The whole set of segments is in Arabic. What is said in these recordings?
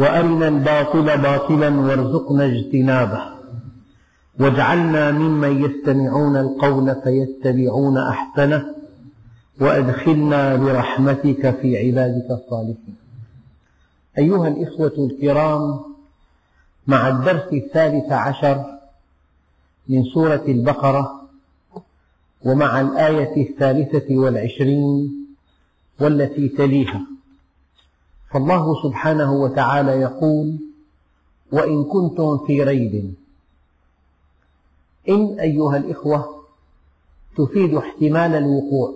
وأرنا الباطل باطلا وارزقنا اجتنابه. واجعلنا ممن يستمعون القول فيتبعون أحسنه وأدخلنا برحمتك في عبادك الصالحين. أيها الإخوة الكرام مع الدرس الثالث عشر من سورة البقرة ومع الآية الثالثة والعشرين والتي تليها فالله سبحانه وتعالى يقول وإن كنتم في ريب. إن أيها الإخوة تفيد احتمال الوقوع.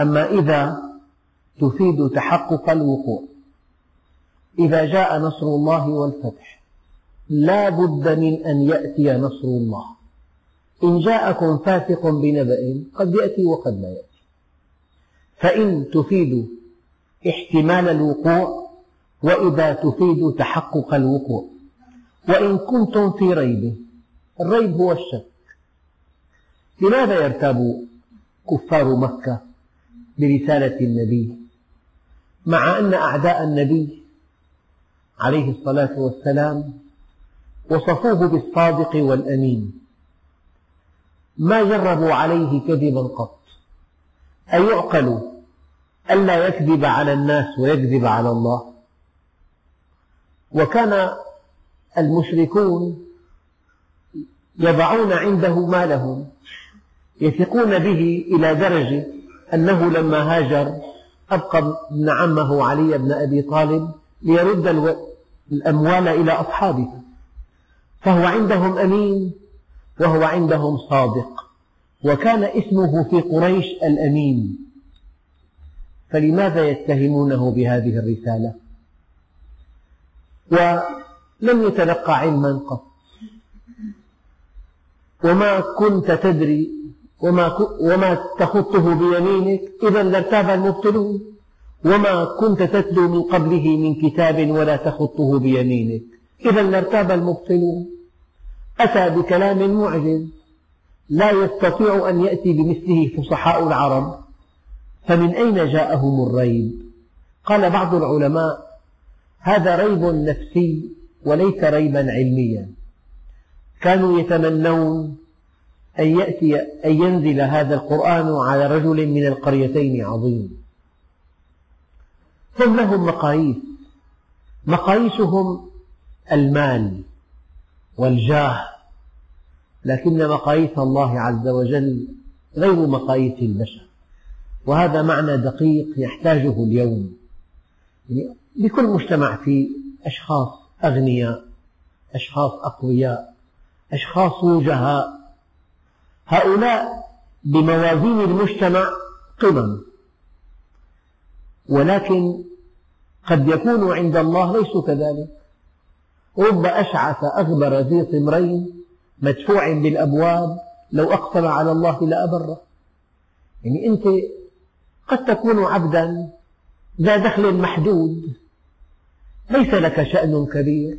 أما إذا تفيد تحقق الوقوع. إذا جاء نصر الله والفتح لا بد من أن يأتي نصر الله. إن جاءكم فاسق بنبأ قد يأتي وقد لا يأتي. فإن تفيد احتمال الوقوع وإذا تفيد تحقق الوقوع. وإن كنتم في ريب الريب هو الشك. لماذا يرتاب كفار مكة برسالة النبي؟ مع أن أعداء النبي عليه الصلاة والسلام وصفوه بالصادق والأمين. ما جربوا عليه كذبا قط. أيعقل ألا يكذب على الناس ويكذب على الله. وكان المشركون يضعون عنده مالهم يثقون به إلى درجة أنه لما هاجر أبقى ابن عمه علي بن أبي طالب ليرد الأموال إلى أصحابه. فهو عندهم أمين وهو عندهم صادق. وكان اسمه في قريش الأمين. فلماذا يتهمونه بهذه الرسالة؟ ولم يتلقى علما قط. وما كنت تدري وما, وما تخطه بيمينك إذا لارتاب المبطلون. وما كنت تتلو من قبله من كتاب ولا تخطه بيمينك إذا لارتاب المبطلون. أتى بكلام معجز لا يستطيع أن يأتي بمثله فصحاء العرب. فمن أين جاءهم الريب؟ قال بعض العلماء هذا ريب نفسي وليس ريبا علميا. كانوا يتمنون أن يأتي أن ينزل هذا القرآن على رجل من القريتين عظيم. هم لهم مقاييس. مقاييسهم المال والجاه لكن مقاييس الله عز وجل غير مقاييس البشر. وهذا معنى دقيق يحتاجه اليوم. يعني لكل مجتمع فيه أشخاص أغنياء أشخاص أقوياء أشخاص وجهاء. هؤلاء بموازين المجتمع قمم. ولكن قد يكون عند الله ليسوا كذلك. رب أشعث أغبر ذي طمرين مدفوع بالأبواب لو أقسم على الله لأبره. يعني أنت قد تكون عبدا ذا دخل محدود. ليس لك شأن كبير.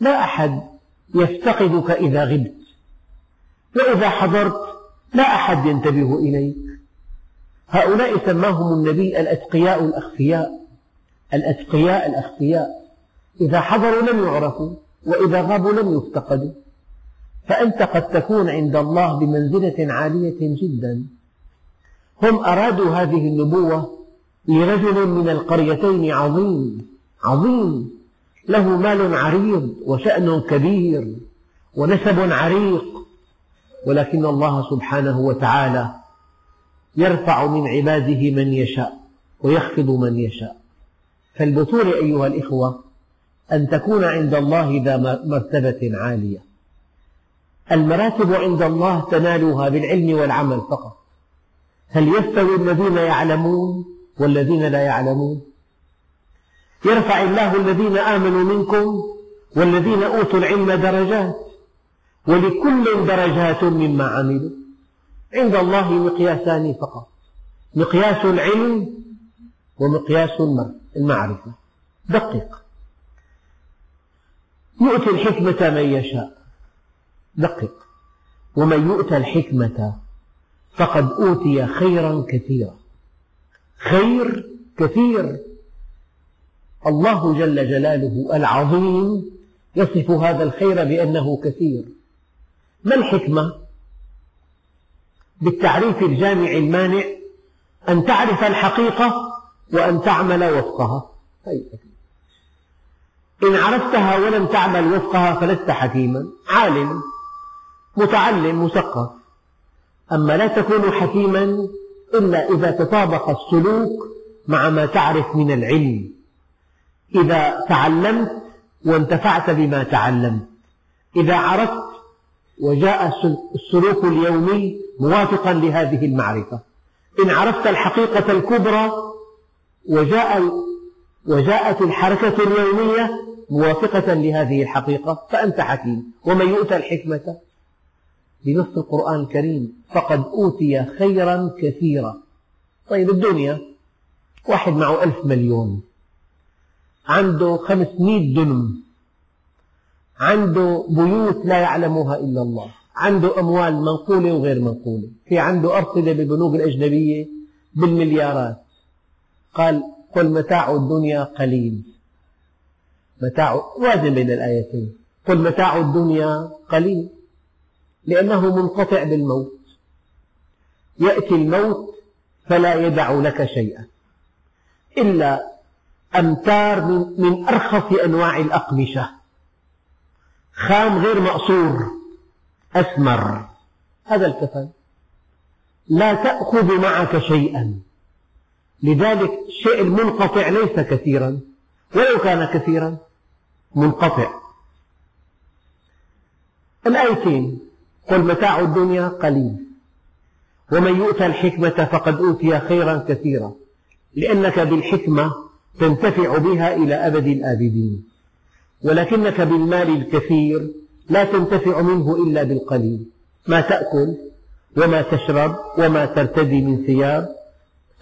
لا أحد يفتقدك إذا غبت. وإذا حضرت لا أحد ينتبه إليك. هؤلاء سماهم النبي الأتقياء الأخفياء. الأتقياء الأخفياء. إذا حضروا لم يعرفوا وإذا غابوا لم يفتقدوا. فأنت قد تكون عند الله بمنزلة عالية جدا. هم أرادوا هذه النبوة لرجل من القريتين عظيم عظيم. له مال عريض وشأن كبير ونسب عريق. ولكن الله سبحانه وتعالى يرفع من عباده من يشاء ويخفض من يشاء. فالبطولة أيها الإخوة أن تكون عند الله ذا مرتبة عالية. المراتب عند الله تنالها بالعلم والعمل فقط. هل يستوي الذين يعلمون والذين لا يعلمون؟ يرفع الله الذين آمنوا منكم والذين أوتوا العلم درجات ولكل درجات مما عملوا. عند الله مقياسان فقط مقياس العلم ومقياس المعرفة. دقق يؤتي الحكمة من يشاء. دقق ومن يؤتى الحكمة فقد أوتي خيرا كثيرا. خير كثير. الله جل جلاله العظيم يصف هذا الخير بأنه كثير. ما الحكمة؟ بالتعريف الجامع المانع أن تعرف الحقيقة وأن تعمل وفقها. إن عرفتها ولم تعمل وفقها فلست حكيما. عالم. متعلم. مثقف. أما لا تكون حكيما إلا إذا تطابق السلوك مع ما تعرف من العلم. إذا تعلمت وانتفعت بما تعلمت. إذا عرفت وجاء السلوك اليومي موافقا لهذه المعرفة. إن عرفت الحقيقة الكبرى وجاء وجاءت الحركة اليومية موافقة لهذه الحقيقة فأنت حكيم. ومن يؤتى الحكمة بنص القرآن الكريم فقد أوتي خيرا كثيرا. طيب الدنيا واحد معه ألف مليون. عنده خمسمئة دنم. عنده بيوت لا يعلمها إلا الله. عنده أموال منقولة وغير منقولة. في عنده أرصدة بالبنوك الأجنبية بالمليارات. قال قل متاع الدنيا قليل. متاع وازن بين الآيتين. قل متاع الدنيا قليل. لأنه منقطع بالموت. يأتي الموت فلا يدع لك شيئا. إلا أمتار من أرخص أنواع الأقمشة. خام غير مقصور أسمر. هذا الكفن. لا تأخذ معك شيئا. لذلك الشيء المنقطع ليس كثيرا. ولو كان كثيرا منقطع. الآيتين. قل متاع الدنيا قليل. ومن يؤتى الحكمة فقد أوتي خيرا كثيرا. لأنك بالحكمة تنتفع بها إلى أبد الآبدين. ولكنك بالمال الكثير لا تنتفع منه إلا بالقليل. ما تأكل وما تشرب وما ترتدي من ثياب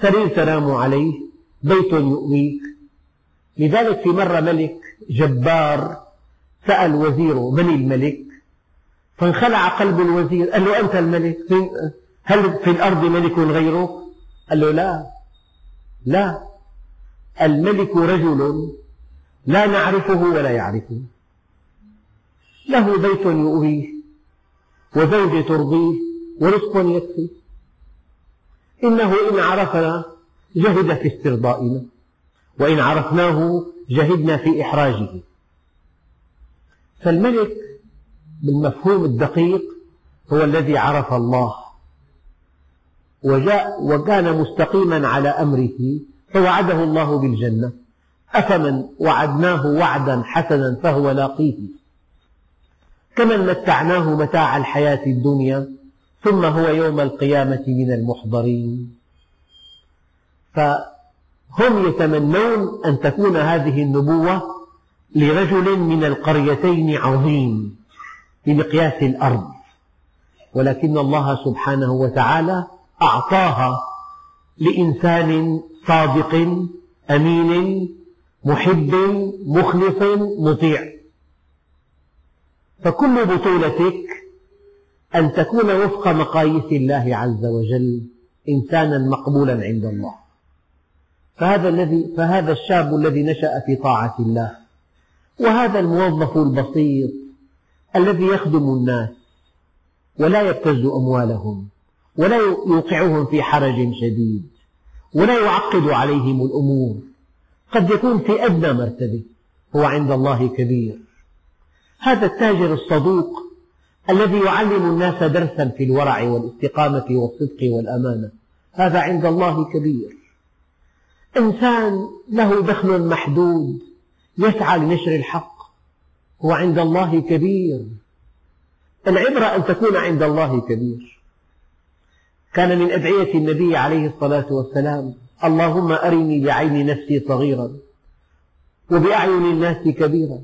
سرير تنام عليه بيت يؤويك. لذلك في مرة ملك جبار سأل وزيره من الملك فانخلع قلب الوزير. قال له أنت الملك. هل في الأرض ملك غيرك قال له لا. لا. الملك رجل لا نعرفه ولا يعرفه. له بيت يؤويه وزوجة ترضيه ورزق يكفي إنه إن عرفنا جهد في استرضائنا وإن عرفناه جهدنا في إحراجه. فالملك بالمفهوم الدقيق هو الذي عرف الله. وجاء وكان مستقيما على أمره فوعده الله بالجنة. أفمن وعدناه وعدا حسنا فهو لاقيه. كمن متعناه متاع الحياة الدنيا ثم هو يوم القيامة من المحضرين. فهم يتمنون أن تكون هذه النبوة لرجل من القريتين عظيم. بمقياس الأرض. ولكن الله سبحانه وتعالى أعطاها لإنسان صادق أمين محب مخلص مطيع. فكل بطولتك أن تكون وفق مقاييس الله عز وجل إنسانا مقبولا عند الله. فهذا, الذي فهذا الشاب الذي نشأ في طاعة الله. وهذا الموظف البسيط الذي يخدم الناس ولا يبتز أموالهم ولا يوقعهم في حرج شديد ولا يعقد عليهم الأمور قد يكون في أدنى مرتبة هو عند الله كبير. هذا التاجر الصدوق الذي يعلم الناس درسا في الورع والاستقامة والصدق والأمانة هذا عند الله كبير. إنسان له دخل محدود يسعى لنشر الحق هو عند الله كبير. العبرة أن تكون عند الله كبير. كان من أدعية النبي عليه الصلاة والسلام اللهم أرني بعين نفسي صغيرا وبأعين الناس كبيرا.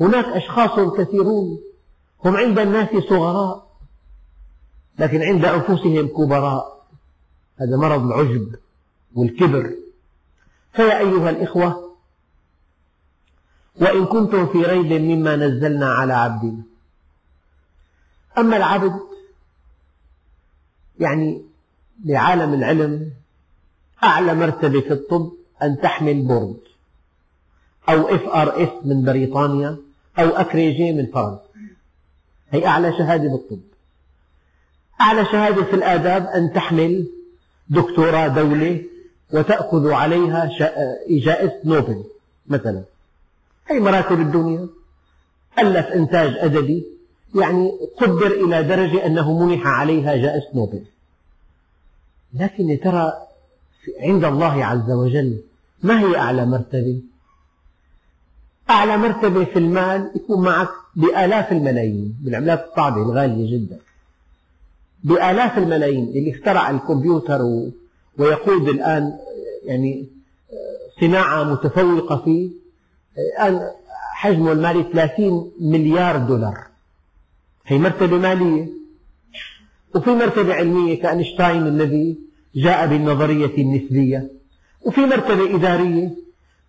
هناك أشخاص كثيرون هم عند الناس صغراء لكن عند أنفسهم كبراء. هذا مرض العجب والكبر. فيا أيها الإخوة وإن كنتم في ريب مما نزلنا على عبدنا. أما العبد يعني لعالم العلم أعلى مرتبة في الطب أن تحمل board أو FRS من بريطانيا أو agrégé من فرنسا. هي أعلى شهادة بالطب. أعلى شهادة في الآداب أن تحمل دكتوراه دولة وتأخذ عليها جائزة نوبل مثلا. هي مراتب الدنيا؟ ألف إنتاج أدبي. يعني قدر إلى درجة أنه منح عليها جائزة نوبل. لكن ترى عند الله عز وجل ما هي أعلى مرتبة؟ أعلى مرتبة في المال يكون معك بآلاف الملايين بالعملات الصعبة الغالية جدا. بآلاف الملايين اللي اخترع الكمبيوتر ويقود الآن يعني صناعة متفوقة فيه الآن حجمه المالي 30 مليار دولار. هي مرتبة مالية. وفي مرتبة علمية كأينشتاين الذي جاء بالنظرية النسبية. وفي مرتبة إدارية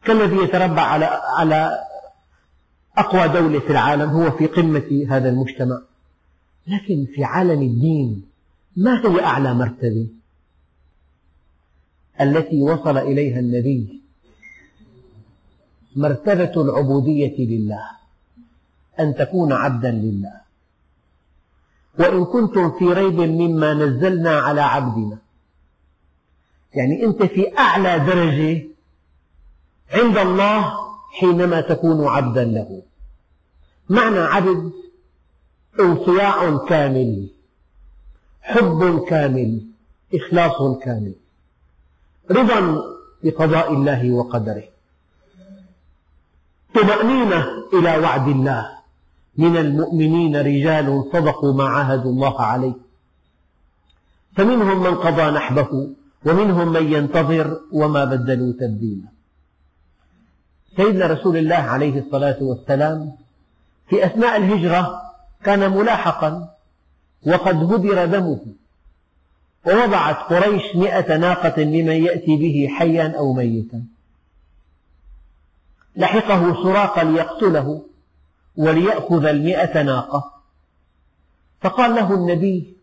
كالذي يتربع على على أقوى دولة في العالم هو في قمة هذا المجتمع. لكن في عالم الدين ما هي أعلى مرتبة؟ التي وصل إليها النبي مرتبة العبودية لله أن تكون عبدا لله. وإن كنتم في ريب مما نزلنا على عبدنا. يعني أنت في أعلى درجة عند الله حينما تكون عبدا له. معنى عبد انصياع كامل حب كامل إخلاص كامل. رضا بقضاء الله وقدره. طمأنينة إلى وعد الله. من المؤمنين رجال صدقوا ما عاهدوا الله عليه. فمنهم من قضى نحبه ومنهم من ينتظر وما بدلوا تبديلا. سيدنا رسول الله عليه الصلاة والسلام في أثناء الهجرة كان ملاحقا وقد هدر دمه. ووضعت قريش مئة ناقة لمن يأتي به حيا أو ميتا. لحقه سراقا ليقتله وليأخذ المئة ناقة. فقال له النبي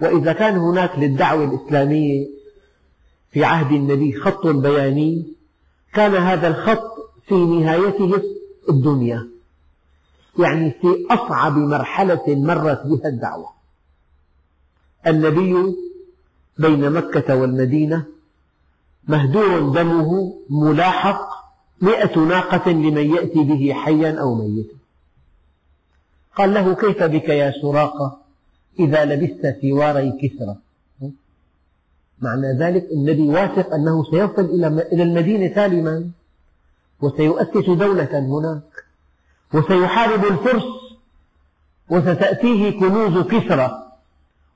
وإذا كان هناك للدعوة الإسلامية في عهد النبي خط بياني كان هذا الخط في نهايته الدنيا يعني في أصعب مرحلة مرت بها الدعوة. النبي بين مكة والمدينة مهدور دمه ملاحق مئة ناقة لمن يأتي به حيا أو ميتا. قال له كيف بك يا سراقة إذا لبست سواري كسرى؟ معنى ذلك النبي واثق أنه سيصل إلى المدينة سالما وسيؤسس دولة هناك وسيحارب الفرس وستأتيه كنوز كسرى.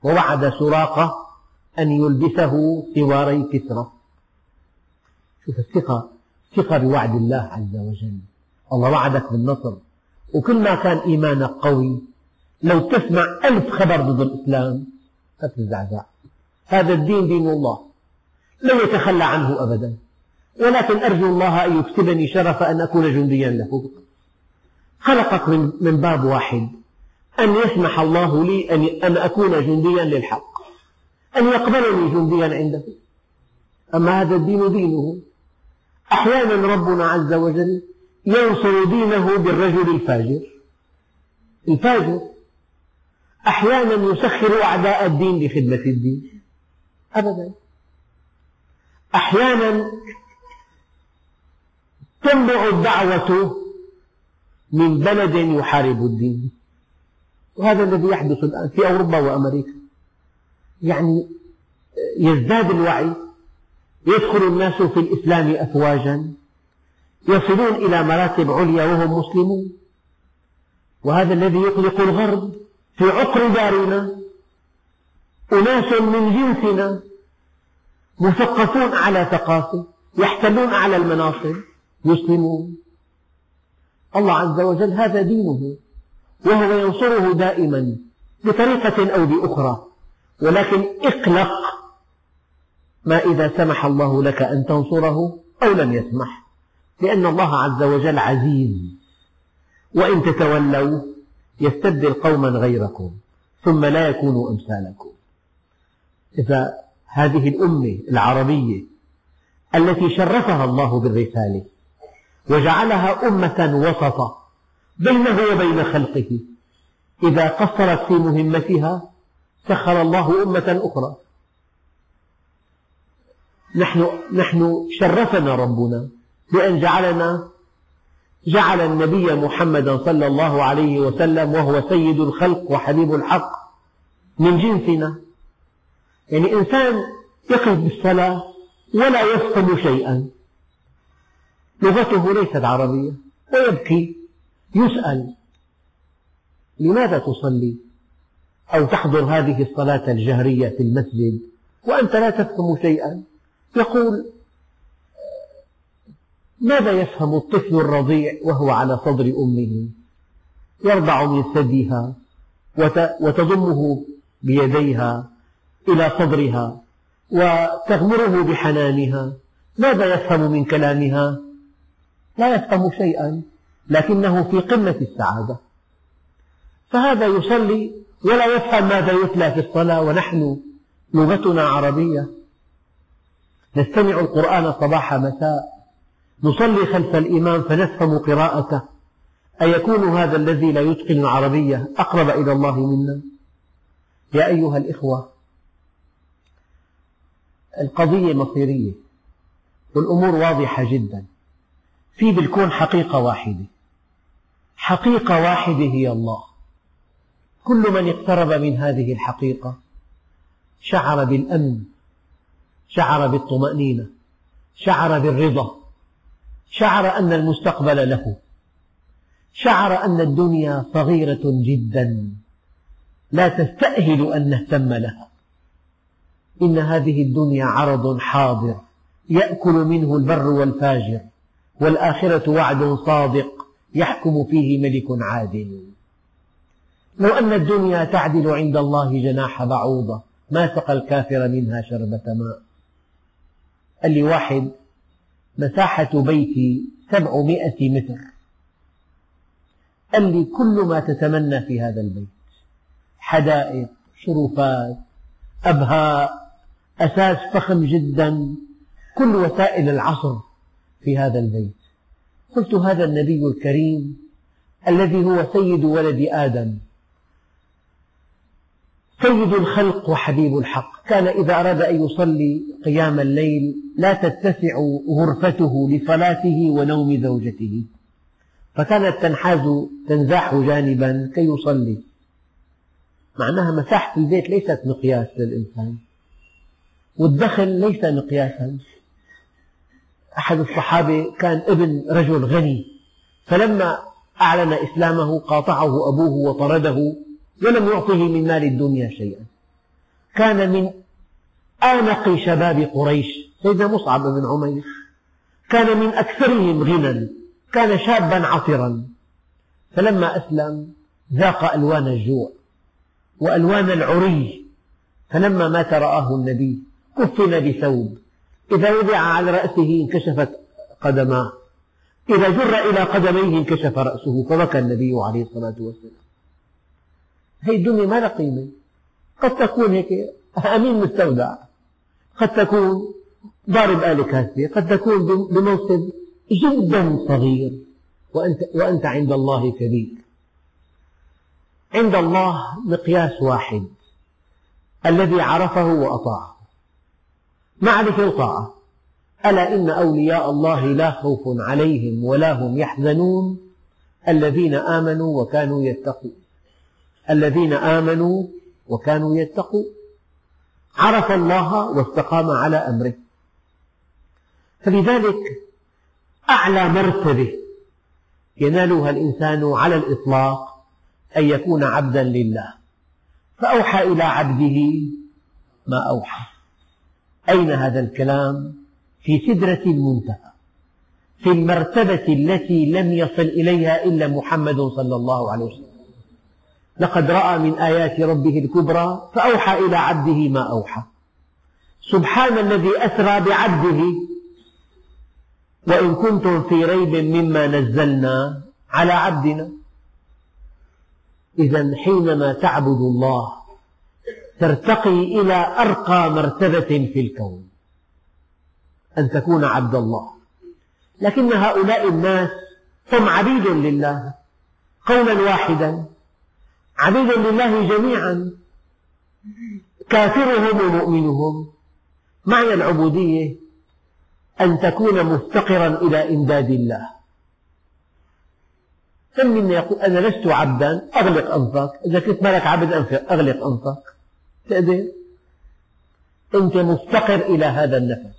ووعد سراقة أن يلبسه سواري كسرى. شوف الثقة. ثقة بوعد الله عز وجل. الله وعدك بالنصر. وكل ما كان إيمانك قوي لو تسمع ألف خبر ضد الإسلام لا تزعزع هذا الدين دين الله. لن يتخلى عنه أبدا. ولكن أرجو الله أن يكتبني شرف أن أكون جنديا له خلقك من باب واحد. أن يسمح الله لي أن أكون جنديا للحق. أن يقبلني جنديا عنده أما هذا الدين دينه. أحيانا ربنا عز وجل ينصر دينه بالرجل الفاجر. الفاجر أحيانا يسخر أعداء الدين لخدمة الدين. أبدا. أحيانا تنبع الدعوة من بلد يحارب الدين. وهذا الذي يحدث الآن في أوروبا وأمريكا. يعني يزداد الوعي يدخل الناس في الإسلام أفواجا يصلون إلى مراتب عليا وهم مسلمون. وهذا الذي يقلق الغرب في عقر دارنا أناس من جنسنا مثقفون على ثقافة يحتلون أعلى المناصب مسلمون الله عز وجل هذا دينه وهو ينصره دائما بطريقة أو بأخرى. ولكن اقلق ما إذا سمح الله لك أن تنصره أو لم يسمح. لأن الله عز وجل عزيز. وإن تتولوا يستبدل قوما غيركم ثم لا يكونوا أمثالكم. إذا هذه الأمة العربية التي شرفها الله بالرسالة وجعلها أمة وسطا بينه وبين خلقه إذا قصرت في مهمتها سخر الله أمة أخرى. نحن, نحن شرفنا ربنا بأن جعلنا جعل النبي محمدا صلى الله عليه وسلم وهو سيد الخلق وحبيب الحق من جنسنا. يعني إنسان يقف بالصلاة ولا يفهم شيئا. لغته ليست عربية ويبكي يسأل لماذا تصلي؟ أو تحضر هذه الصلاة الجهرية في المسجد وأنت لا تفهم شيئا. يقول ماذا يفهم الطفل الرضيع وهو على صدر أمه؟ يرضع من ثديها وتضمه بيديها إلى صدرها وتغمره بحنانها. ماذا يفهم من كلامها؟ لا يفهم شيئا لكنه في قمة السعادة. فهذا يصلي ولا يفهم ماذا يتلى في الصلاة ونحن لغتنا عربية. نستمع القرآن صباح مساء. نصلي خلف الإمام فنفهم قراءته. أيكون هذا الذي لا يتقن العربية أقرب إلى الله منا؟ يا أيها الإخوة القضية مصيرية والأمور واضحة جدا. في بالكون حقيقة واحدة. حقيقة واحدة هي الله. كل من اقترب من هذه الحقيقة شعر بالأمن شعر بالطمأنينة شعر بالرضا شعر أن المستقبل له. شعر أن الدنيا صغيرة جدا. لا تستأهل أن نهتم لها. إن هذه الدنيا عرض حاضر يأكل منه البر والفاجر والآخرة وعد صادق يحكم فيه ملك عادل. لو أن الدنيا تعدل عند الله جناح بعوضة ما سقى الكافر منها شربة ماء. قال لي واحد مساحة بيتي سبعمائة متر. قال لي كل ما تتمنى في هذا البيت. حدائق شرفات أبهاء أساس فخم جدا كل وسائل العصر في هذا البيت. قلت هذا النبي الكريم الذي هو سيد ولد آدم. سيد الخلق وحبيب الحق. كان إذا أراد أن يصلي قيام الليل لا تتسع غرفته لصلاته ونوم زوجته. فكانت تنحاز تنزاح جانبا كي يصلي. معناها مساحة البيت ليست مقياس للإنسان. والدخل ليس مقياسا. أحد الصحابة كان ابن رجل غني. فلما أعلن إسلامه قاطعه أبوه وطرده ولم يعطه من مال الدنيا شيئا. كان من آنق شباب قريش سيدنا مصعب بن عمير. كان من أكثرهم غنى كان شابا عطرا. فلما أسلم ذاق ألوان الجوع وألوان العري. فلما مات رآه النبي كفن بثوب. إذا وضع على رأسه انكشفت قدماه. إذا جر إلى قدميه انكشف رأسه فبكى النبي عليه الصلاة والسلام. هذه الدنيا ما لها قيمة. قد تكون هيك أمين مستودع. قد تكون ضارب آلة كاسة قد تكون بمنصب جدا صغير. وأنت, وأنت عند الله كبير عند الله مقياس واحد. الذي عرفه وأطاعه. معرفة وطاعة ألا إن أولياء الله لا خوف عليهم ولا هم يحزنون. الذين آمنوا وكانوا يتقون. الذين آمنوا وكانوا يتقون. عرف الله واستقام على أمره. فلذلك أعلى مرتبة ينالها الإنسان على الإطلاق أن يكون عبدا لله. فأوحى إلى عبده ما أوحى. أين هذا الكلام؟ في سدرة المنتهى. في المرتبة التي لم يصل إليها إلا محمد صلى الله عليه وسلم. لقد رأى من آيات ربه الكبرى فأوحى إلى عبده ما أوحى. سبحان الذي أسرى بعبده. وإن كنتم في ريب مما نزلنا على عبدنا. إذا حينما تعبد الله ترتقي إلى أرقى مرتبة في الكون. أن تكون عبد الله. لكن هؤلاء الناس هم عبيد لله قولا واحدا. عبيد لله جميعا. كافرهم ومؤمنهم. معنى العبودية أن تكون مفتقرا إلى إمداد الله. كم منا يقول أنا لست عبدا أغلق أنفك. إذا كنت مالك عبد أغلق أنفك. تقدر أنت مفتقر إلى هذا النفس.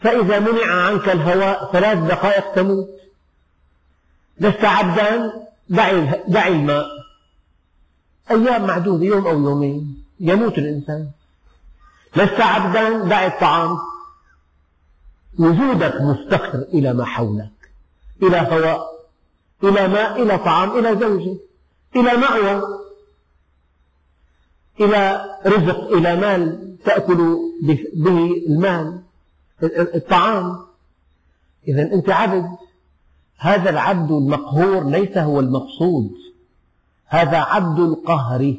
فإذا منع عنك الهواء ثلاث دقائق تموت. لست عبدا دع الماء. أيام معدودة يوم أو يومين. يموت الإنسان. لست عبدا دع الطعام. وجودك مفتقر إلى ما حولك. إلى هواء إلى ماء إلى طعام إلى زوجة. إلى مأوى إلى رزق إلى مال تأكل به المال. الطعام. إذا أنت عبد. هذا العبد المقهور ليس هو المقصود. هذا عبد القهر.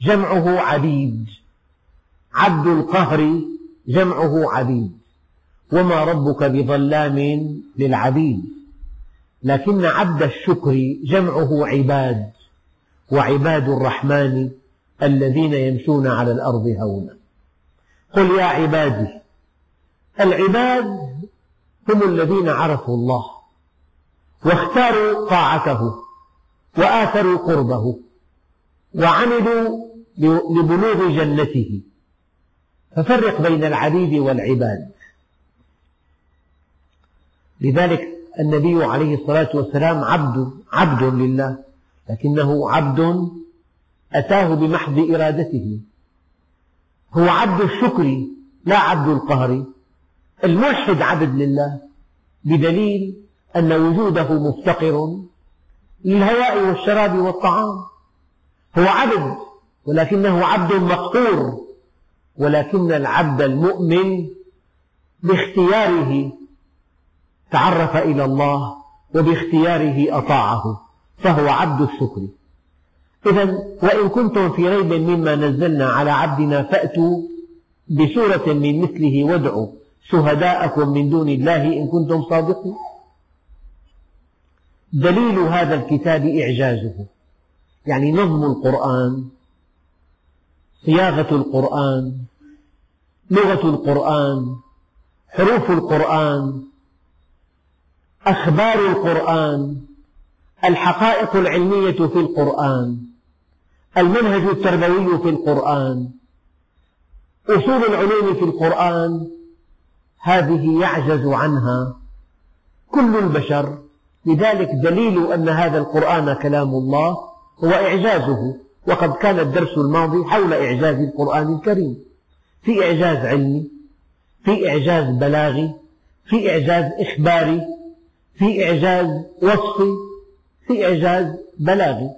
جمعه عبيد. عبد القهر جمعه عبيد. وما ربك بظلام للعبيد. لكن عبد الشكر جمعه عباد. وعباد الرحمن الذين يمشون على الأرض هونا. قل يا عبادي العباد هم الذين عرفوا الله. واختاروا طاعته وآثروا قربه وعملوا لبلوغ جنته. ففرق بين العبيد والعباد. لذلك النبي عليه الصلاة والسلام عبد عبد لله لكنه عبد أتاه بمحض إرادته. هو عبد الشكر لا عبد القهر. الموحد عبد لله بدليل أن وجوده مفتقر للهواء والشراب والطعام. هو عبد ولكنه عبد مقهور ولكن العبد المؤمن باختياره تعرف إلى الله وباختياره أطاعه فهو عبد الشكر. إذا وإن كنتم في ريب مما نزلنا على عبدنا فأتوا بسورة من مثله وادعوا شهداءكم من دون الله إن كنتم صادقين. دليل هذا الكتاب إعجازه. يعني نظم القرآن صياغة القرآن لغة القرآن حروف القرآن أخبار القرآن الحقائق العلمية في القرآن المنهج التربوي في القرآن أصول العلوم في القرآن هذه يعجز عنها كل البشر. لذلك دليل أن هذا القرآن كلام الله هو إعجازه وقد كان الدرس الماضي حول إعجاز القرآن الكريم. في إعجاز علمي في إعجاز بلاغي في إعجاز إخباري في إعجاز وصفي في إعجاز بلاغي.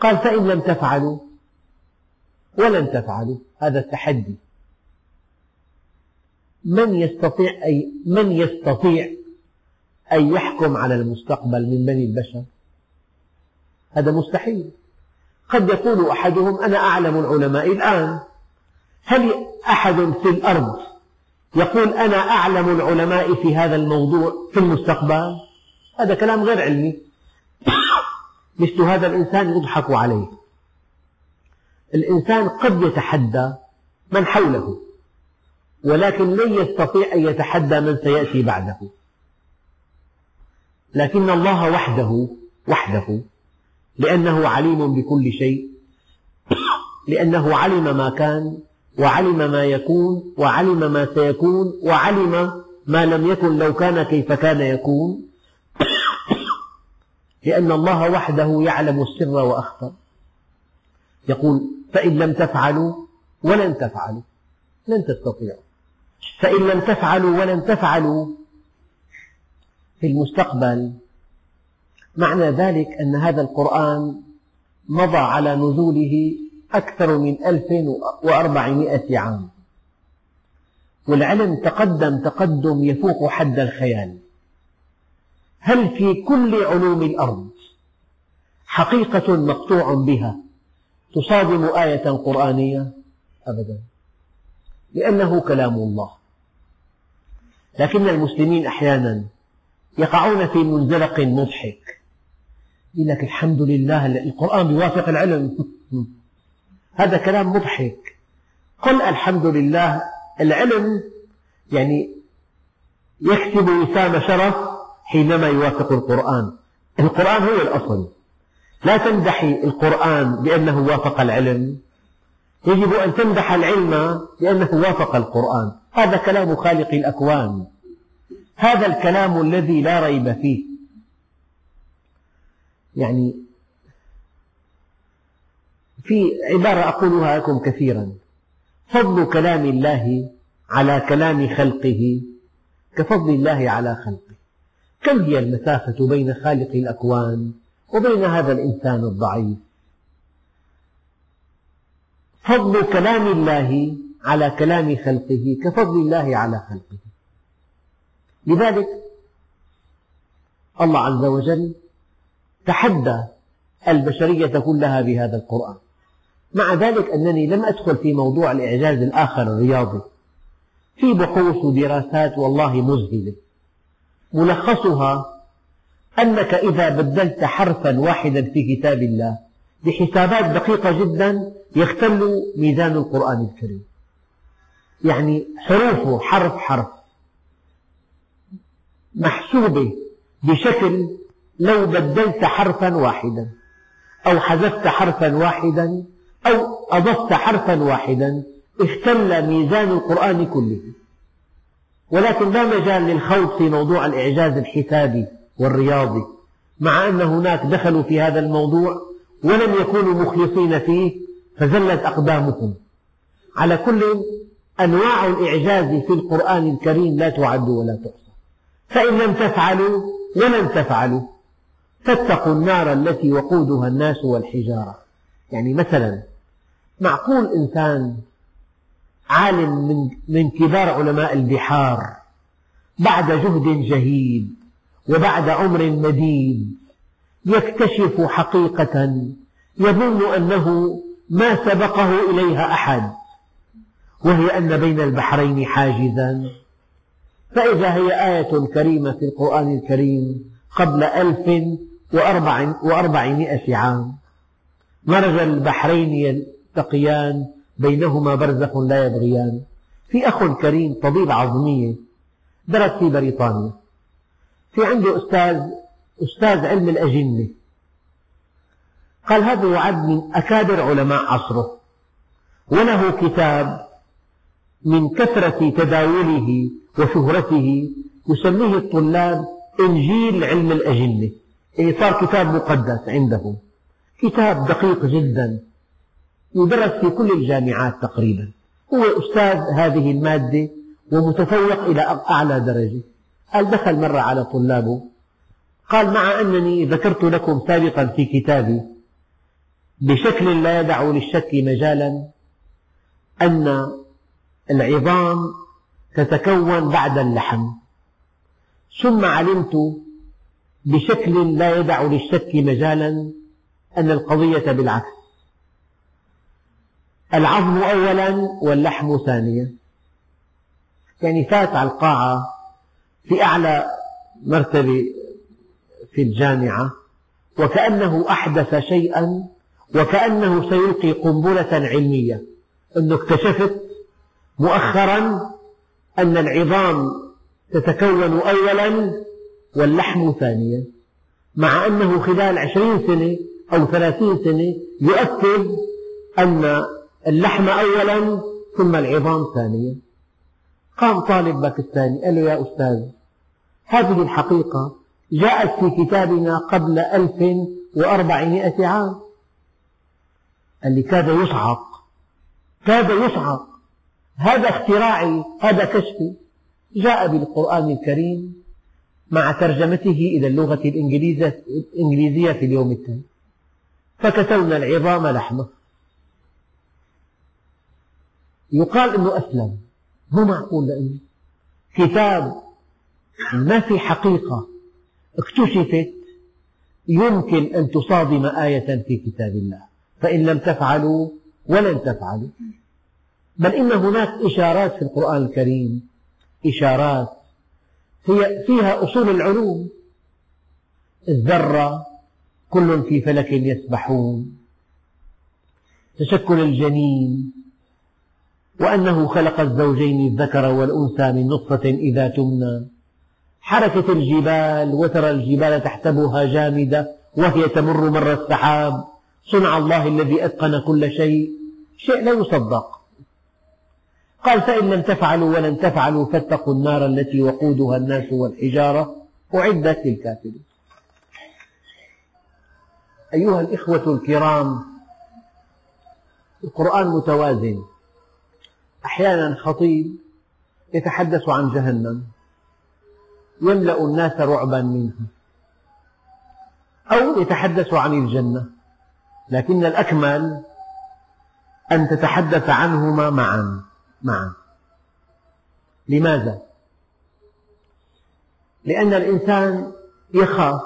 قال فإن لم تفعلوا ولن تفعلوا هذا التحدي. من يستطيع أي من يستطيع أن يحكم على المستقبل من بني البشر. هذا مستحيل. قد يقول أحدهم أنا أعلم العلماء الآن. هل أحد في الأرض يقول أنا أعلم العلماء في هذا الموضوع في المستقبل؟ هذا كلام غير علمي. مثل هذا الإنسان يضحك عليه. الإنسان قد يتحدى من حوله ولكن لن يستطيع أن يتحدى من سيأتي بعده. لكن الله وحده وحده لأنه عليم بكل شيء لأنه علم ما كان وعلم ما يكون وعلم ما سيكون وعلم ما لم يكن لو كان كيف كان يكون. لأن الله وحده يعلم السر وأخفى. يقول فإن لم تفعلوا ولن تفعلوا لن تستطيعوا. فإن لم تفعلوا ولن تفعلوا في المستقبل. معنى ذلك أن هذا القرآن مضى على نزوله أكثر من ألف وأربعمائة عام. والعلم تقدم تقدم يفوق حد الخيال. هل في كل علوم الأرض حقيقة مقطوع بها تصادم آية قرآنية؟ أبدا. لأنه كلام الله. لكن المسلمين أحيانا يقعون في منزلق مضحك. يقول لك الحمد لله القرآن يوافق العلم. هذا كلام مضحك. قل الحمد لله العلم يعني يكسب وسام شرف حينما يوافق القرآن. القرآن هو الأصل. لا تمدحي القرآن بأنه وافق العلم. يجب أن تمدح العلم لأنه وافق القرآن. هذا كلام خالق الأكوان. هذا الكلام الذي لا ريب فيه. يعني في عبارة أقولها لكم كثيرا. فضل كلام الله على كلام خلقه كفضل الله على خلقه. كم هي المسافة بين خالق الأكوان وبين هذا الإنسان الضعيف؟ فضل كلام الله على كلام خلقه كفضل الله على خلقه. لذلك الله عز وجل تحدى البشرية كلها بهذا القرآن. مع ذلك أنني لم أدخل في موضوع الإعجاز الآخر الرياضي. في بحوث ودراسات والله مذهلة. ملخصها أنك إذا بدلت حرفا واحدا في كتاب الله بحسابات دقيقة جدا يختل ميزان القرآن الكريم. يعني حروفه حرف حرف. محسوبة بشكل لو بدلت حرفا واحدا أو حذفت حرفا واحدا أو أضفت حرفا واحدا اختل ميزان القرآن كله. ولكن لا مجال للخوض في موضوع الإعجاز الحسابي والرياضي مع أن هناك دخلوا في هذا الموضوع ولم يكونوا مخلصين فيه فزلت أقدامهم. على كل أنواع الإعجاز في القرآن الكريم لا تعد ولا تحصى. فإن لم تفعلوا ولن تفعلوا فاتقوا النار التي وقودها الناس والحجارة. يعني مثلا معقول إنسان عالم من, من كبار علماء البحار بعد جهد جهيد وبعد عمر مديد يكتشف حقيقة يظن أنه ما سبقه إليها أحد وهي أن بين البحرين حاجزا. فإذا هي آية كريمة في القرآن الكريم قبل ألف وأربعمائة عام. مرج البحرين يلتقيان بينهما برزخ لا يبغيان. في أخ كريم طبيب عظمية درس في بريطانيا. في عنده أستاذ أستاذ علم الأجنة. قال هذا يعد من أكابر علماء عصره. وله كتاب من كثرة تداوله وشهرته يسميه الطلاب إنجيل علم الأجنة يعني صار كتاب مقدس عندهم كتاب دقيق جدا يدرس في كل الجامعات تقريبا. هو أستاذ هذه المادة ومتفوق إلى أعلى درجة. قال دخل مرة على طلابه قال مع أنني ذكرت لكم سابقا في كتابي بشكل لا يدع للشك مجالا أن العظام تتكون بعد اللحم. ثم علمت بشكل لا يدع للشك مجالا أن القضية بالعكس. العظم أولا واللحم ثانيا. يعني فات على القاعة في أعلى مرتبة في الجامعة وكأنه أحدث شيئا وكأنه سيلقي قنبلة علمية. أنه اكتشفت مؤخرا أن العظام تتكون أولا واللحم ثانيا مع أنه خلال عشرين سنة أو ثلاثين سنة يؤكد أن اللحم أولا ثم العظام ثانيا. قام طالب باكستاني قال له يا أستاذ هذه الحقيقة جاءت في كتابنا قبل ألف وأربعمائة عام. قال لي كاد يصعق كاد يصعق. هذا اختراعي هذا كشفي. جاء بالقرآن الكريم مع ترجمته إلى اللغة الإنجليزية في اليوم التالي. فكسونا العظام لحمة. يقال أنه أسلم. مو معقول لأنه كتاب ما في حقيقة. اكتشفت يمكن أن تصادم آية في كتاب الله. فإن لم تفعلوا ولن تفعلوا. بل إن هناك إشارات في القرآن الكريم. إشارات. هي فيها أصول العلوم. الذرة كل في فلك يسبحون. تشكل الجنين. وأنه خلق الزوجين الذكر والأنثى من نطفة إذا تمنى. حركة الجبال وترى الجبال تحسبها جامدة وهي تمر مر السحاب. صنع الله الذي أتقن كل شيء. شيء لا يصدق. قال فإن لم تفعلوا ولن تفعلوا فاتقوا النار التي وقودها الناس والحجارة أعدت للكافرين. أيها الإخوة الكرام القرآن متوازن أحيانا خطيب يتحدث عن جهنم يملأ الناس رعبا منها أو يتحدث عن الجنة لكن الأكمل أن تتحدث عنهما معا. معا. لماذا؟ لأن الإنسان يخاف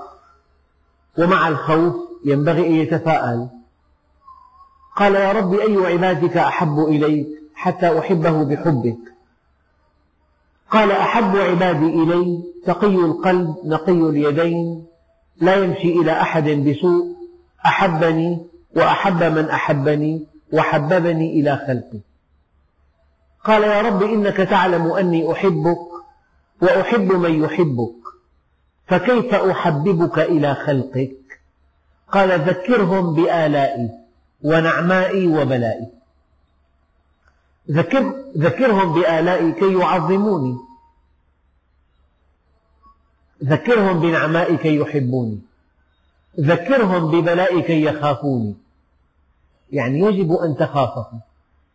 ومع الخوف ينبغي أن يتفاءل. قال يا رب أي عبادك أحب إليك حتى أحبه بحبك؟ قال أحب عبادي إلي تقي القلب نقي اليدين لا يمشي إلى أحد بسوء أحبني وأحب من أحبني وحببني إلى خلقي. قال يا رب إنك تعلم أني أحبك وأحب من يحبك فكيف أحببك إلى خلقك قال ذكرهم بآلائي ونعمائي وبلائي. ذكر ذكرهم بآلائي كي يعظموني. ذكرهم بنعمائي كي يحبوني. ذكرهم ببلائي كي يخافوني. يعني يجب أن تخافه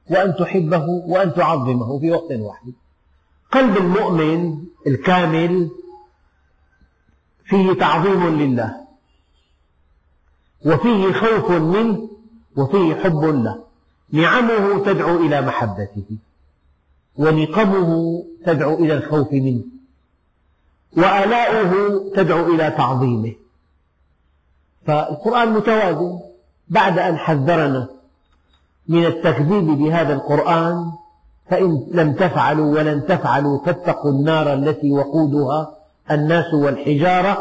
وأن تحبه وأن تعظمه في وقت واحد. قلب المؤمن الكامل فيه تعظيم لله وفيه خوف منه وفيه حب له. نعمه تدعو إلى محبته ونقمه تدعو إلى الخوف منه وآلاؤه تدعو إلى تعظيمه. فالقرآن متوازن. بعد أن حذرنا من التكذيب بهذا القرآن فإن لم تفعلوا ولن تفعلوا فاتقوا النار التي وقودها الناس والحجارة.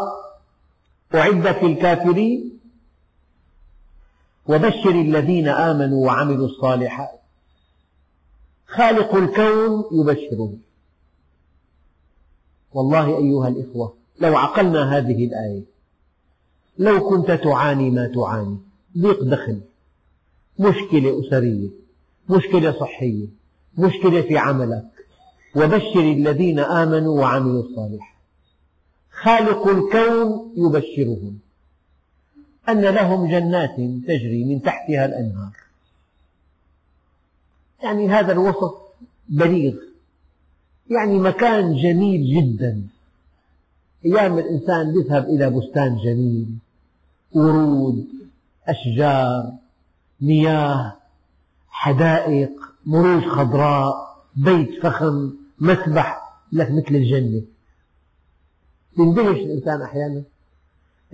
أعدت للكافرين وبشر الذين آمنوا وعملوا الصالحات. خالق الكون يبشرهم والله أيها الإخوة لو عقلنا هذه الآية لو كنت تعاني ما تعاني ضيق دخل مشكلة أسرية مشكلة صحية مشكلة في عملك. وبشر الذين آمنوا وعملوا الصالحات. خالق الكون يبشرهم. أن لهم جنات تجري من تحتها الأنهار. يعني هذا الوصف بليغ. يعني مكان جميل جدا. أيام الإنسان يذهب إلى بستان جميل. ورود أشجار. مياه حدائق مروج خضراء بيت فخم مسبح لك مثل الجنة. يندهش الإنسان أحيانا.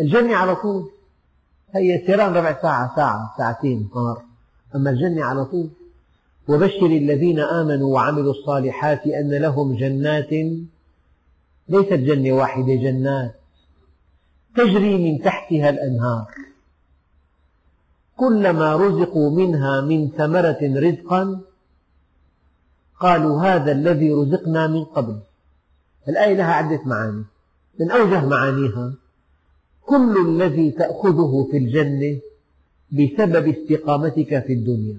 الجنة على طول هي سيران ربع ساعة ساعة ساعتين نهار أما الجنة على طول وبشر الذين آمنوا وعملوا الصالحات أن لهم جنات. ليست جنة واحدة جنات. تجري من تحتها الأنهار. كلما رزقوا منها من ثمرة رزقا قالوا هذا الذي رزقنا من قبل. الآية لها عدة معاني. من أوجه معانيها كل الذي تأخذه في الجنة بسبب استقامتك في الدنيا.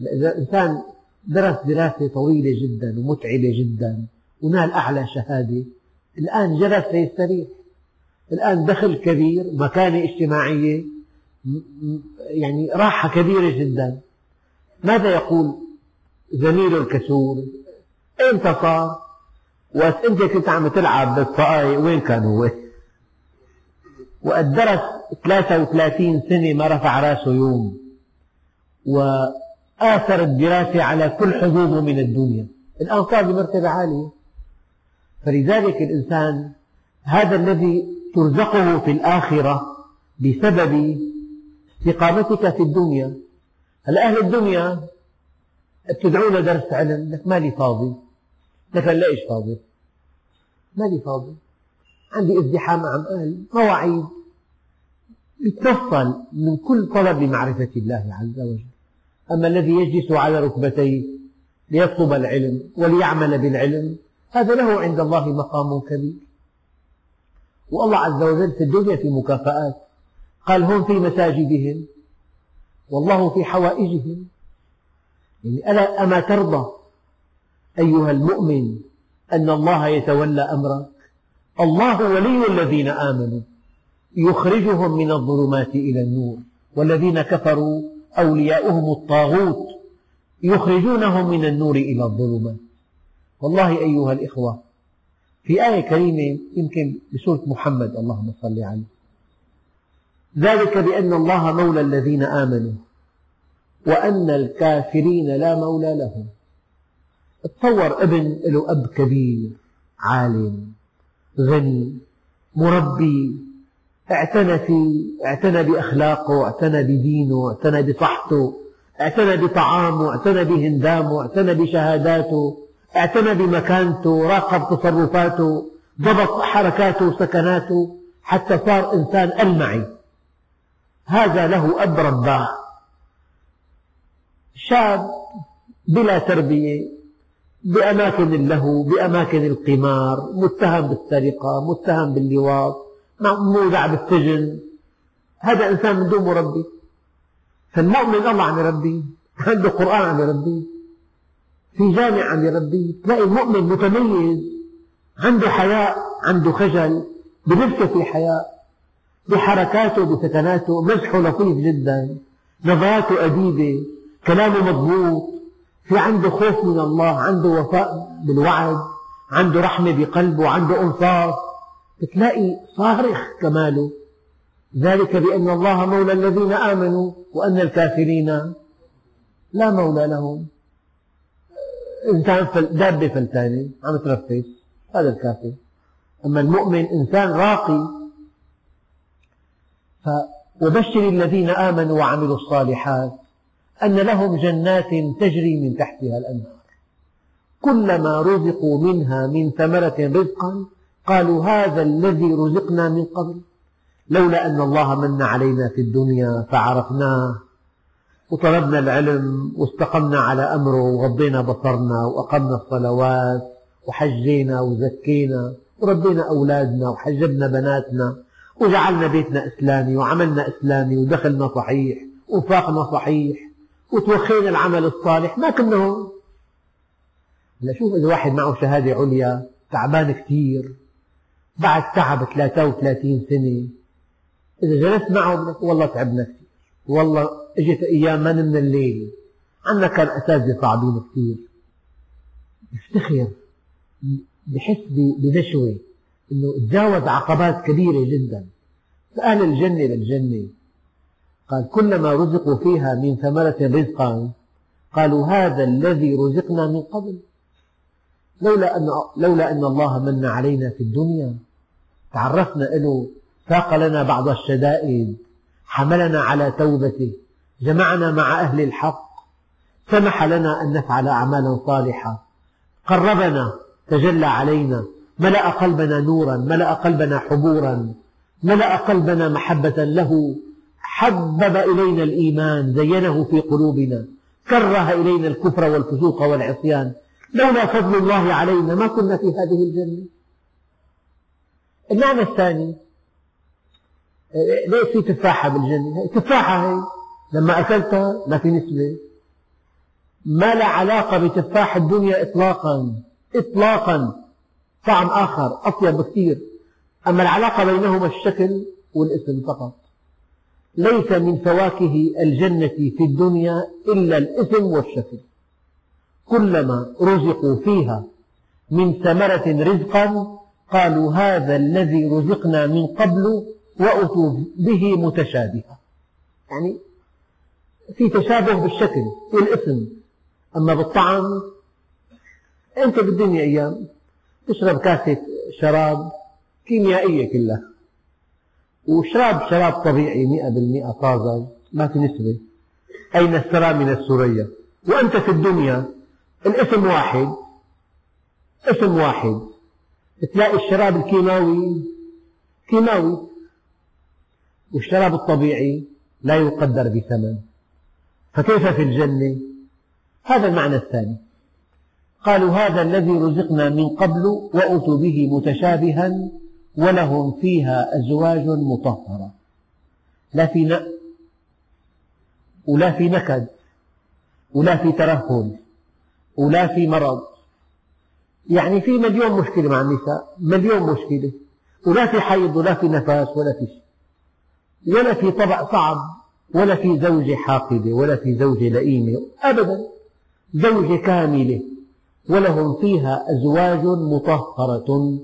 إذا الإنسان درس دراسة طويلة جدا ومتعبة جدا ونال أعلى شهادة. الآن جلس ليستريح. الآن دخل كبير مكانة اجتماعية. يعني راحة كبيرة جدا. ماذا يقول زميله الكسول إمتى صار؟ وقت أنت كنت عم تلعب بالطاقة وين كان هو؟ وقد درس 33 سنة ما رفع رأسه يوم. وآثر الدراسة على كل حظوظه من الدنيا. الآن صار بمرتبة عالية. فلذلك الإنسان هذا الذي ترزقه في الآخرة بسبب استقامتك في الدنيا. هلا أهل الدنيا بتدعونا درس علم؟ لك مالي فاضي. لك ليش فاضي؟ مالي فاضي. عندي ازدحام مع أهل مواعيد. يتنفل من كل طلب لمعرفة الله عز وجل. أما الذي يجلس على ركبتيه ليطلب العلم وليعمل بالعلم هذا له عند الله مقام كبير. والله عز وجل في الدنيا في مكافآت. قال هم في مساجدهم والله في حوائجهم. يعني ألا أما ترضى أيها المؤمن أن الله يتولى أمرك؟ الله ولي الذين آمنوا يخرجهم من الظلمات إلى النور والذين كفروا أولياؤهم الطاغوت يخرجونهم من النور إلى الظلمات. والله أيها الإخوة في آية كريمة يمكن بسورة محمد اللهم صل عليه. ذلك بأن الله مولى الذين آمنوا وأن الكافرين لا مولى لهم. تصور ابن له أب كبير عالم غني مربي اعتنى فيه اعتنى بأخلاقه اعتنى بدينه اعتنى بصحته اعتنى بطعامه اعتنى بهندامه اعتنى بشهاداته اعتنى بمكانته راقب تصرفاته ضبط حركاته وسكناته حتى صار إنسان ألمعي. هذا له أب رباه شاب بلا تربية بأماكن اللهو بأماكن القمار متهم بالسرقة متهم باللواط مودع بالسجن هذا إنسان من دون مربي. فالمؤمن الله عم يربيه عنده قرآن عم يربيه في جامع عم يربيه تلاقي المؤمن متميز عنده حياء عنده خجل بلبسه في حياء. بحركاته بسكناته مزحه لطيف جدا. نظراته أديبة. كلامه مضبوط. في عنده خوف من الله عنده وفاء بالوعد عنده رحمة بقلبه عنده أنصاف. تلاقي صارخ كماله. ذلك بأن الله مولى الذين آمنوا وأن الكافرين لا مولى لهم. إنسان دابة فلتانة عم ترفس هذا الكافر. أما المؤمن إنسان راقي وبشر الذين آمنوا وعملوا الصالحات أن لهم جنات تجري من تحتها الأنهار. كلما رزقوا منها من ثمرة رزقا قالوا هذا الذي رزقنا من قبل. لولا أن الله من علينا في الدنيا فعرفناه. وطلبنا العلم واستقمنا على أمره وغضينا بصرنا وأقمنا الصلوات وحجينا وزكينا وربينا أولادنا وحجبنا بناتنا. وجعلنا بيتنا إسلامي وعملنا إسلامي ودخلنا صحيح وانفاقنا صحيح وتوخينا العمل الصالح ما كنا هون. هلا شوف إذا واحد معه شهادة عليا تعبان كثير بعد تعب 33 سنة. إذا جلست معه لك والله تعبنا كثير والله إجت أيام ما نمنا الليل. عنا كان أساتذة صعبين كثير يفتخر بحس بنشوة أنه تجاوز عقبات كبيرة جدا. فأهل الجنة للجنة قال كلما رزقوا فيها من ثمرة رزقا قالوا هذا الذي رزقنا من قبل. لولا أن, لولا أن الله من علينا في الدنيا. تعرفنا له ساق لنا بعض الشدائد حملنا على توبته جمعنا مع أهل الحق سمح لنا أن نفعل أعمالا صالحة. قربنا تجلى علينا ملأ قلبنا نورا ملأ قلبنا حبورا. ملأ قلبنا محبة له حبب إلينا الإيمان زينه في قلوبنا كره إلينا الكفر والفسوق والعصيان. لولا فضل الله علينا ما كنا في هذه الجنة. المعنى الثاني ليش في تفاحة بالجنة. تفاحة هي. لما أكلتها ما في نسبة. ما لا علاقة بتفاح الدنيا إطلاقا. إطلاقا. طعم آخر أطيب بكثير. أما العلاقة بينهما الشكل والاسم فقط. ليس من فواكه الجنة في الدنيا إلا الاسم والشكل. كلما رزقوا فيها من ثمرة رزقا قالوا هذا الذي رزقنا من قبل وأتوا به متشابها يعني في تشابه بالشكل والاسم. أما بالطعم أنت بالدنيا أيام تشرب كاسة شراب كيميائية كلها. وشراب شراب طبيعي مئة بالمئة طازج ما في نسبة. أين الثرى من السرية وأنت في الدنيا. الاسم واحد. اسم واحد. تلاقي الشراب الكيماوي. كيماوي. والشراب الطبيعي لا يقدر بثمن. فكيف في الجنة؟ هذا المعنى الثاني. قالوا هذا الذي رزقنا من قبل وأتوا به متشابها ولهم فيها أزواج مطهرة. لا في ن... ولا في نكد ولا في ترهل ولا في مرض. يعني في مليون مشكلة مع النساء مليون مشكلة. ولا في حيض ولا في نفاس ولا في شيء. ولا في طبع صعب ولا في زوجة حاقدة ولا في زوجة لئيمة أبدا. زوجة كاملة. ولهم فيها أزواج مطهرة.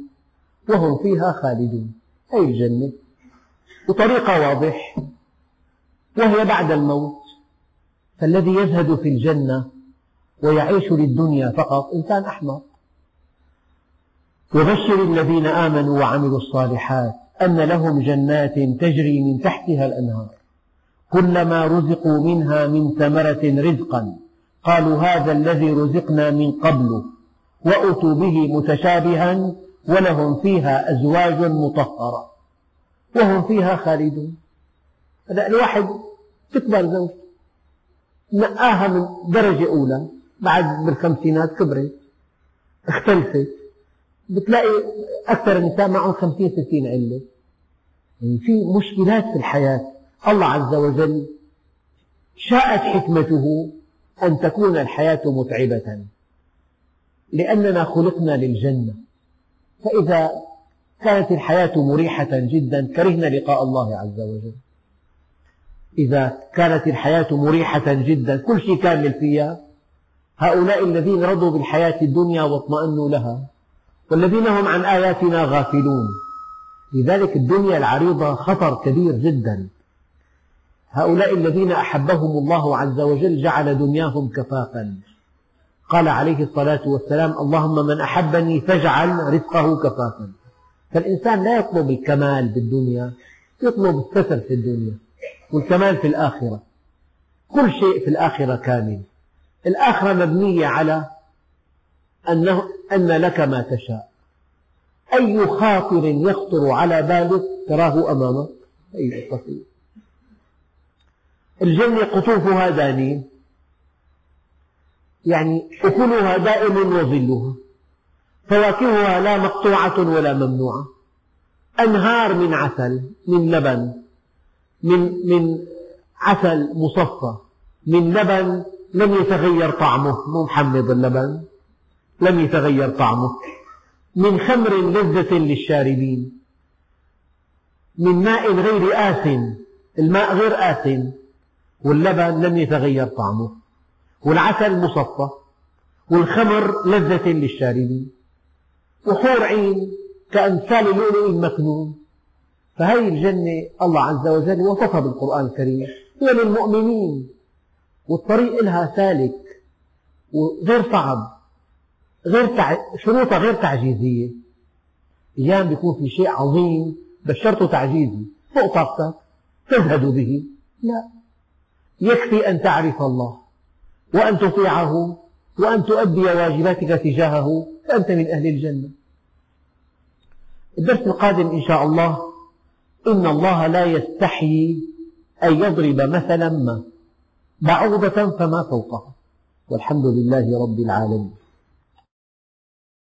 وهم فيها خالدون. هذه الجنة وطريقة واضح. وهي بعد الموت. فالذي يزهد في الجنة ويعيش للدنيا فقط إنسان أحمق. وبشر الذين آمنوا وعملوا الصالحات أن لهم جنات تجري من تحتها الأنهار. كلما رزقوا منها من ثمرة رزقا. قالوا هذا الذي رزقنا من قبل وأتوا به متشابها ولهم فيها أزواج مطهرة وهم فيها خالدون. هذا الواحد تكبر زوجته نقاها من درجة أولى بعد بالخمسينات كبرت اختلفت. بتلاقي أكثر النساء معهم خمسين ستين علة. يعني في مشكلات في الحياة. الله عز وجل شاءت حكمته أن تكون الحياة متعبة لأننا خلقنا للجنة. فإذا كانت الحياة مريحة جدا كرهنا لقاء الله عز وجل. إذا كانت الحياة مريحة جدا كل شيء كامل فيها. هؤلاء الذين رضوا بالحياة الدنيا واطمأنوا لها والذين هم عن آياتنا غافلون. لذلك الدنيا العريضة خطر كبير جدا. هؤلاء الذين أحبهم الله عز وجل جعل دنياهم كفافا قال عليه الصلاة والسلام اللهم من أحبني فاجعل رزقه كفافا فالإنسان لا يطلب الكمال بالدنيا يطلب الستر في الدنيا والكمال في الآخرة. كل شيء في الآخرة كامل. الآخرة مبنية على أنه أن لك ما تشاء. أي خاطر يخطر على بالك تراه أمامك؟ أي الجنة قطوفها دانية يعني أكلها دائم وظلها. فواكهها لا مقطوعة ولا ممنوعة. أنهار من عسل من لبن من من عسل مصفى. من لبن لم يتغير طعمه مو محمض اللبن. لم يتغير طعمه. من خمر لذة للشاربين. من ماء غير آسن الماء غير آسن واللبن لم يتغير طعمه. والعسل مصفى والخمر لذة للشاربين وحور عين كأمثال اللؤلؤ المكنون فهذه الجنة الله عز وجل وصفها بالقرآن الكريم. هي للمؤمنين والطريق لها سالك وغير صعب غير تع... شروطها غير تعجيزية. أيام بيكون في شيء عظيم بس شرطه تعجيزي فوق طاقتك تزهد به. لا يكفي أن تعرف الله. وأن تطيعه وأن تؤدي واجباتك تجاهه فأنت من أهل الجنة. الدرس القادم إن شاء الله إن الله لا يستحيي أن يضرب مثلا ما بعوضة فما فوقها. والحمد لله رب العالمين.